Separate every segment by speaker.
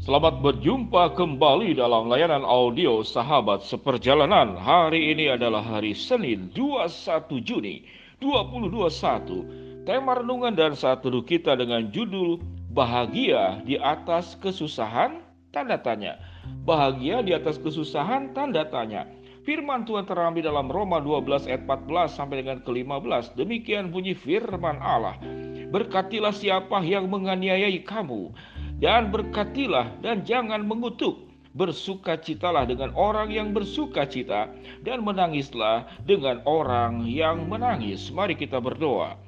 Speaker 1: Selamat berjumpa kembali dalam layanan audio Sahabat Seperjalanan. Hari ini adalah hari Senin 21 Juni 2021. Tema renungan dan saat teduh kita dengan judul Bahagia di atas kesusahan? Tanda tanya. Bahagia di atas kesusahan? Tanda tanya. Firman Tuhan terambil dalam Roma 12 ayat 14 sampai dengan ke-15. Demikian bunyi firman Allah. Berkatilah siapa yang menganiayai kamu dan berkatilah dan jangan mengutuk. Bersukacitalah dengan orang yang bersukacita dan menangislah dengan orang yang menangis. Mari kita berdoa.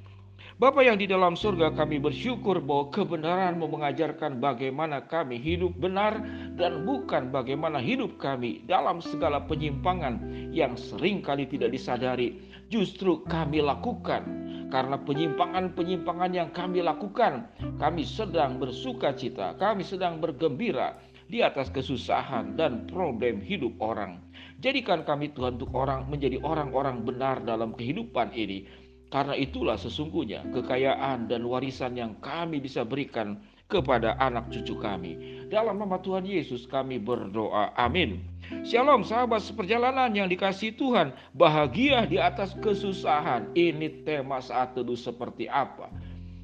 Speaker 1: Bapa yang di dalam surga kami bersyukur bahwa kebenaran mengajarkan bagaimana kami hidup benar dan bukan bagaimana hidup kami dalam segala penyimpangan yang sering kali tidak disadari justru kami lakukan karena penyimpangan-penyimpangan yang kami lakukan, kami sedang bersuka cita, kami sedang bergembira di atas kesusahan dan problem hidup orang. Jadikan kami Tuhan untuk orang menjadi orang-orang benar dalam kehidupan ini. Karena itulah sesungguhnya kekayaan dan warisan yang kami bisa berikan kepada anak cucu kami. Dalam nama Tuhan Yesus kami berdoa. Amin. Shalom sahabat seperjalanan yang dikasih Tuhan. Bahagia di atas kesusahan. Ini tema saat teduh seperti apa?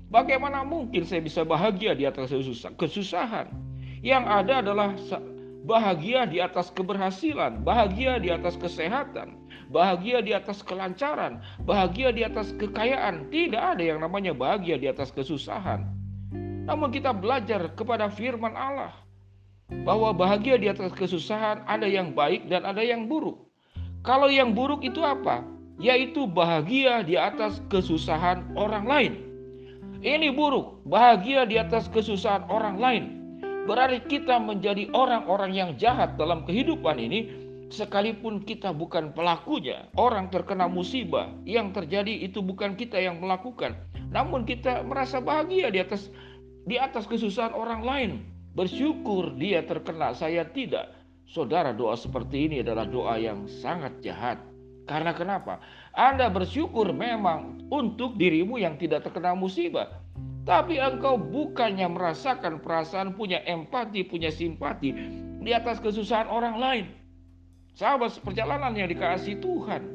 Speaker 1: Bagaimana mungkin saya bisa bahagia di atas kesusahan? Yang ada adalah bahagia di atas keberhasilan, bahagia di atas kesehatan, bahagia di atas kelancaran, bahagia di atas kekayaan. Tidak ada yang namanya bahagia di atas kesusahan. Namun kita belajar kepada firman Allah bahwa bahagia di atas kesusahan ada yang baik dan ada yang buruk. Kalau yang buruk itu apa? Yaitu bahagia di atas kesusahan orang lain. Ini buruk, bahagia di atas kesusahan orang lain. Berarti kita menjadi orang-orang yang jahat dalam kehidupan ini sekalipun kita bukan pelakunya. Orang terkena musibah yang terjadi itu bukan kita yang melakukan, namun kita merasa bahagia di atas di atas kesusahan orang lain. Bersyukur dia terkena, saya tidak. Saudara, doa seperti ini adalah doa yang sangat jahat. Karena kenapa? Anda bersyukur memang untuk dirimu yang tidak terkena musibah. Tapi engkau bukannya merasakan perasaan punya empati, punya simpati di atas kesusahan orang lain. Sahabat perjalanan yang dikasih Tuhan.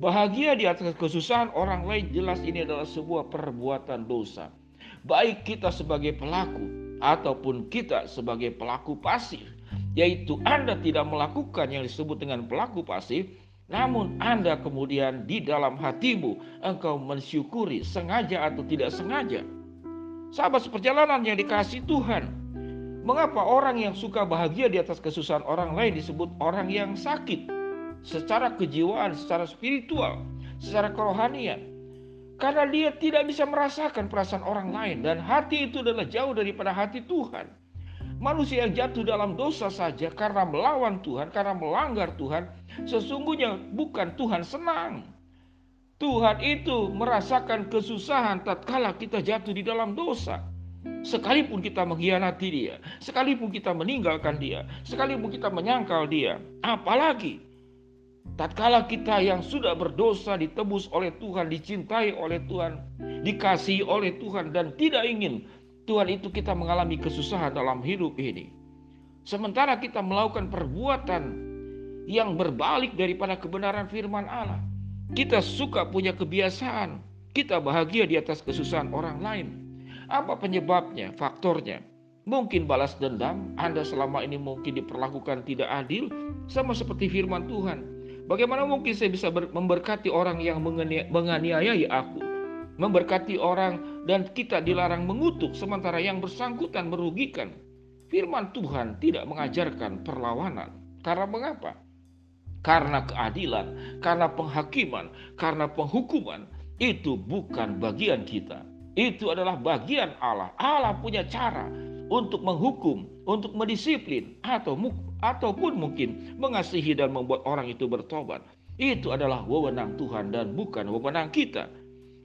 Speaker 1: Bahagia di atas kesusahan orang lain jelas ini adalah sebuah perbuatan dosa. Baik kita sebagai pelaku ataupun kita sebagai pelaku pasif, yaitu Anda tidak melakukan yang disebut dengan pelaku pasif, namun Anda kemudian di dalam hatimu engkau mensyukuri sengaja atau tidak sengaja. Sahabat seperjalanan yang dikasih Tuhan, mengapa orang yang suka bahagia di atas kesusahan orang lain disebut orang yang sakit secara kejiwaan, secara spiritual, secara kerohanian? Karena dia tidak bisa merasakan perasaan orang lain dan hati itu adalah jauh daripada hati Tuhan. Manusia yang jatuh dalam dosa saja karena melawan Tuhan, karena melanggar Tuhan, sesungguhnya bukan Tuhan senang. Tuhan itu merasakan kesusahan tatkala kita jatuh di dalam dosa. Sekalipun kita mengkhianati dia, sekalipun kita meninggalkan dia, sekalipun kita menyangkal dia, apalagi Tatkala kita yang sudah berdosa ditebus oleh Tuhan, dicintai oleh Tuhan, dikasihi oleh Tuhan dan tidak ingin Tuhan itu kita mengalami kesusahan dalam hidup ini. Sementara kita melakukan perbuatan yang berbalik daripada kebenaran firman Allah. Kita suka punya kebiasaan, kita bahagia di atas kesusahan orang lain. Apa penyebabnya, faktornya? Mungkin balas dendam, Anda selama ini mungkin diperlakukan tidak adil, sama seperti firman Tuhan. Bagaimana mungkin saya bisa memberkati orang yang menganiayai aku? Memberkati orang dan kita dilarang mengutuk sementara yang bersangkutan merugikan. Firman Tuhan tidak mengajarkan perlawanan. Karena mengapa? Karena keadilan, karena penghakiman, karena penghukuman itu bukan bagian kita. Itu adalah bagian Allah. Allah punya cara untuk menghukum, untuk mendisiplin atau ataupun mungkin mengasihi dan membuat orang itu bertobat. Itu adalah wewenang Tuhan dan bukan wewenang kita.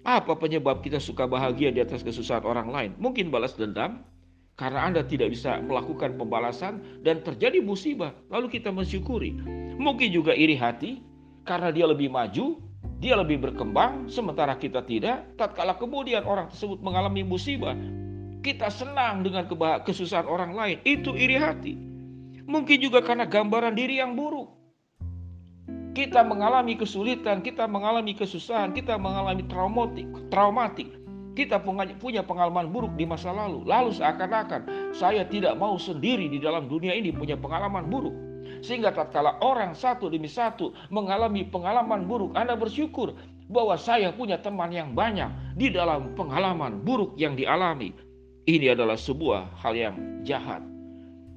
Speaker 1: Apa penyebab kita suka bahagia di atas kesusahan orang lain? Mungkin balas dendam karena Anda tidak bisa melakukan pembalasan dan terjadi musibah, lalu kita mensyukuri. Mungkin juga iri hati karena dia lebih maju, dia lebih berkembang sementara kita tidak. Tatkala kemudian orang tersebut mengalami musibah, Kita senang dengan kesusahan orang lain. Itu iri hati. Mungkin juga karena gambaran diri yang buruk. Kita mengalami kesulitan, kita mengalami kesusahan, kita mengalami traumatik, traumatik. Kita punya pengalaman buruk di masa lalu. Lalu seakan-akan saya tidak mau sendiri di dalam dunia ini punya pengalaman buruk. Sehingga tatkala orang satu demi satu mengalami pengalaman buruk, Anda bersyukur bahwa saya punya teman yang banyak di dalam pengalaman buruk yang dialami. Ini adalah sebuah hal yang jahat.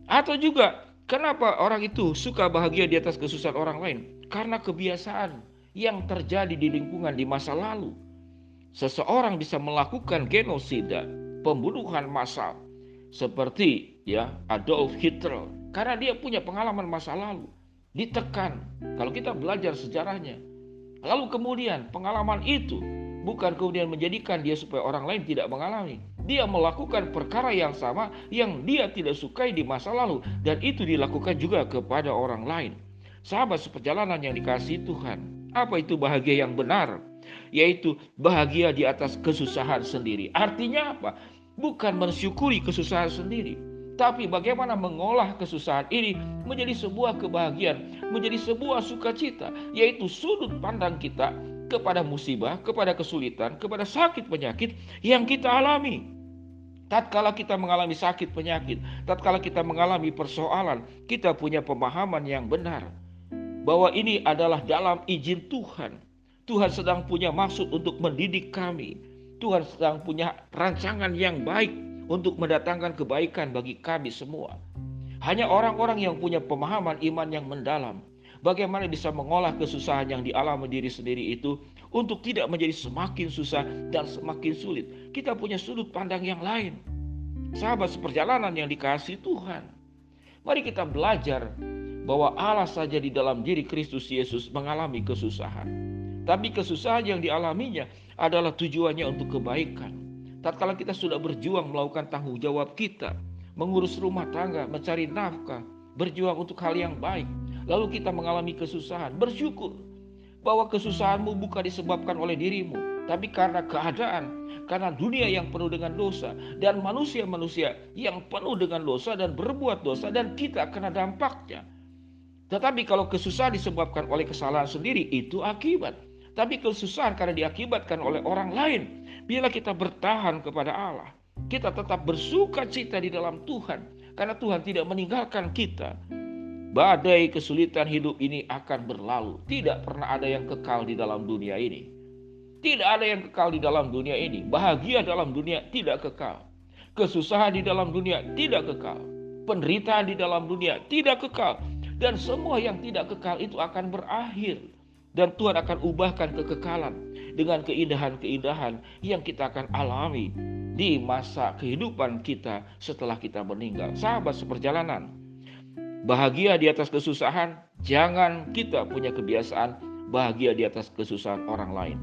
Speaker 1: Atau juga kenapa orang itu suka bahagia di atas kesusahan orang lain? Karena kebiasaan yang terjadi di lingkungan di masa lalu seseorang bisa melakukan genosida, pembunuhan massal seperti ya Adolf Hitler karena dia punya pengalaman masa lalu, ditekan. Kalau kita belajar sejarahnya, lalu kemudian pengalaman itu bukan kemudian menjadikan dia supaya orang lain tidak mengalami. Dia melakukan perkara yang sama yang dia tidak sukai di masa lalu dan itu dilakukan juga kepada orang lain. Sahabat seperjalanan yang dikasih Tuhan, apa itu bahagia yang benar? yaitu bahagia di atas kesusahan sendiri. Artinya apa? Bukan mensyukuri kesusahan sendiri, tapi bagaimana mengolah kesusahan ini menjadi sebuah kebahagiaan, menjadi sebuah sukacita, yaitu sudut pandang kita kepada musibah, kepada kesulitan, kepada sakit penyakit yang kita alami. Tatkala kita mengalami sakit penyakit, tatkala kita mengalami persoalan, kita punya pemahaman yang benar bahwa ini adalah dalam izin Tuhan. Tuhan sedang punya maksud untuk mendidik kami. Tuhan sedang punya rancangan yang baik untuk mendatangkan kebaikan bagi kami semua. Hanya orang-orang yang punya pemahaman iman yang mendalam, bagaimana bisa mengolah kesusahan yang dialami diri sendiri itu untuk tidak menjadi semakin susah dan semakin sulit. Kita punya sudut pandang yang lain. Sahabat seperjalanan yang dikasih Tuhan. Mari kita belajar bahwa Allah saja di dalam diri Kristus Yesus mengalami kesusahan. Tapi kesusahan yang dialaminya adalah tujuannya untuk kebaikan. Tatkala kita sudah berjuang melakukan tanggung jawab kita, mengurus rumah tangga, mencari nafkah, berjuang untuk hal yang baik, lalu kita mengalami kesusahan, bersyukur bahwa kesusahanmu bukan disebabkan oleh dirimu, tapi karena keadaan, karena dunia yang penuh dengan dosa dan manusia-manusia yang penuh dengan dosa dan berbuat dosa dan kita kena dampaknya. Tetapi kalau kesusahan disebabkan oleh kesalahan sendiri itu akibat. Tapi kesusahan karena diakibatkan oleh orang lain. Bila kita bertahan kepada Allah, kita tetap bersuka cita di dalam Tuhan. Karena Tuhan tidak meninggalkan kita. Badai kesulitan hidup ini akan berlalu. Tidak pernah ada yang kekal di dalam dunia ini. Tidak ada yang kekal di dalam dunia ini. Bahagia dalam dunia tidak kekal. Kesusahan di dalam dunia tidak kekal. Penderitaan di dalam dunia tidak kekal. Dan semua yang tidak kekal itu akan berakhir. Dan Tuhan akan ubahkan kekekalan dengan keindahan-keindahan yang kita akan alami di masa kehidupan kita setelah kita meninggal. Sahabat seperjalanan, bahagia di atas kesusahan, jangan kita punya kebiasaan bahagia di atas kesusahan orang lain.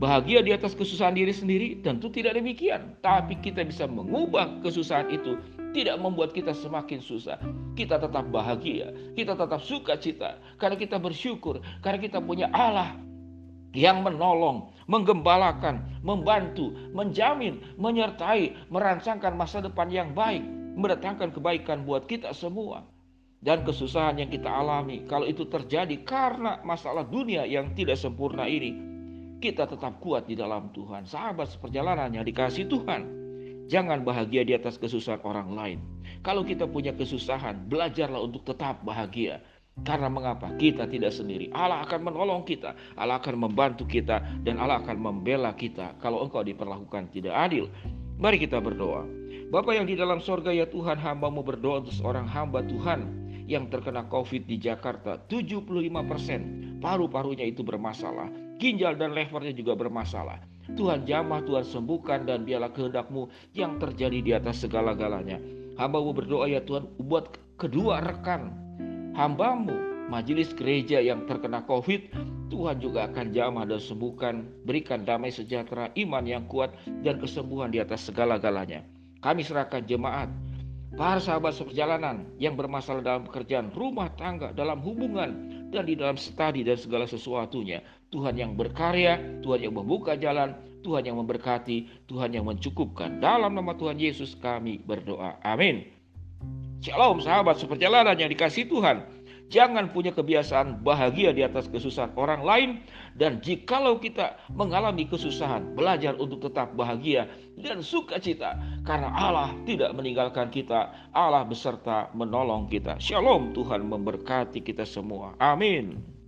Speaker 1: Bahagia di atas kesusahan diri sendiri tentu tidak demikian, tapi kita bisa mengubah kesusahan itu tidak membuat kita semakin susah. Kita tetap bahagia, kita tetap suka cita karena kita bersyukur, karena kita punya Allah yang menolong, menggembalakan, membantu, menjamin, menyertai, merancangkan masa depan yang baik, mendatangkan kebaikan buat kita semua. Dan kesusahan yang kita alami, kalau itu terjadi karena masalah dunia yang tidak sempurna ini, kita tetap kuat di dalam Tuhan. Sahabat seperjalanan yang dikasih Tuhan. Jangan bahagia di atas kesusahan orang lain. Kalau kita punya kesusahan, belajarlah untuk tetap bahagia. Karena mengapa? Kita tidak sendiri. Allah akan menolong kita. Allah akan membantu kita. Dan Allah akan membela kita. Kalau engkau diperlakukan tidak adil. Mari kita berdoa. Bapak yang di dalam sorga ya Tuhan hambamu berdoa untuk seorang hamba Tuhan yang terkena COVID di Jakarta. 75% paru-parunya itu bermasalah ginjal dan levernya juga bermasalah. Tuhan jamah, Tuhan sembuhkan dan biarlah kehendakmu yang terjadi di atas segala-galanya. Hambamu berdoa ya Tuhan buat kedua rekan hambamu majelis gereja yang terkena COVID Tuhan juga akan jamah dan sembuhkan berikan damai sejahtera iman yang kuat dan kesembuhan di atas segala-galanya kami serahkan jemaat para sahabat seperjalanan yang bermasalah dalam pekerjaan rumah tangga dalam hubungan dan di dalam studi dan segala sesuatunya Tuhan yang berkarya, Tuhan yang membuka jalan, Tuhan yang memberkati, Tuhan yang mencukupkan. Dalam nama Tuhan Yesus kami berdoa. Amin. Shalom sahabat seperjalanan yang dikasih Tuhan. Jangan punya kebiasaan bahagia di atas kesusahan orang lain dan jikalau kita mengalami kesusahan, belajar untuk tetap bahagia dan sukacita karena Allah tidak meninggalkan kita. Allah beserta menolong kita. Shalom Tuhan memberkati kita semua. Amin.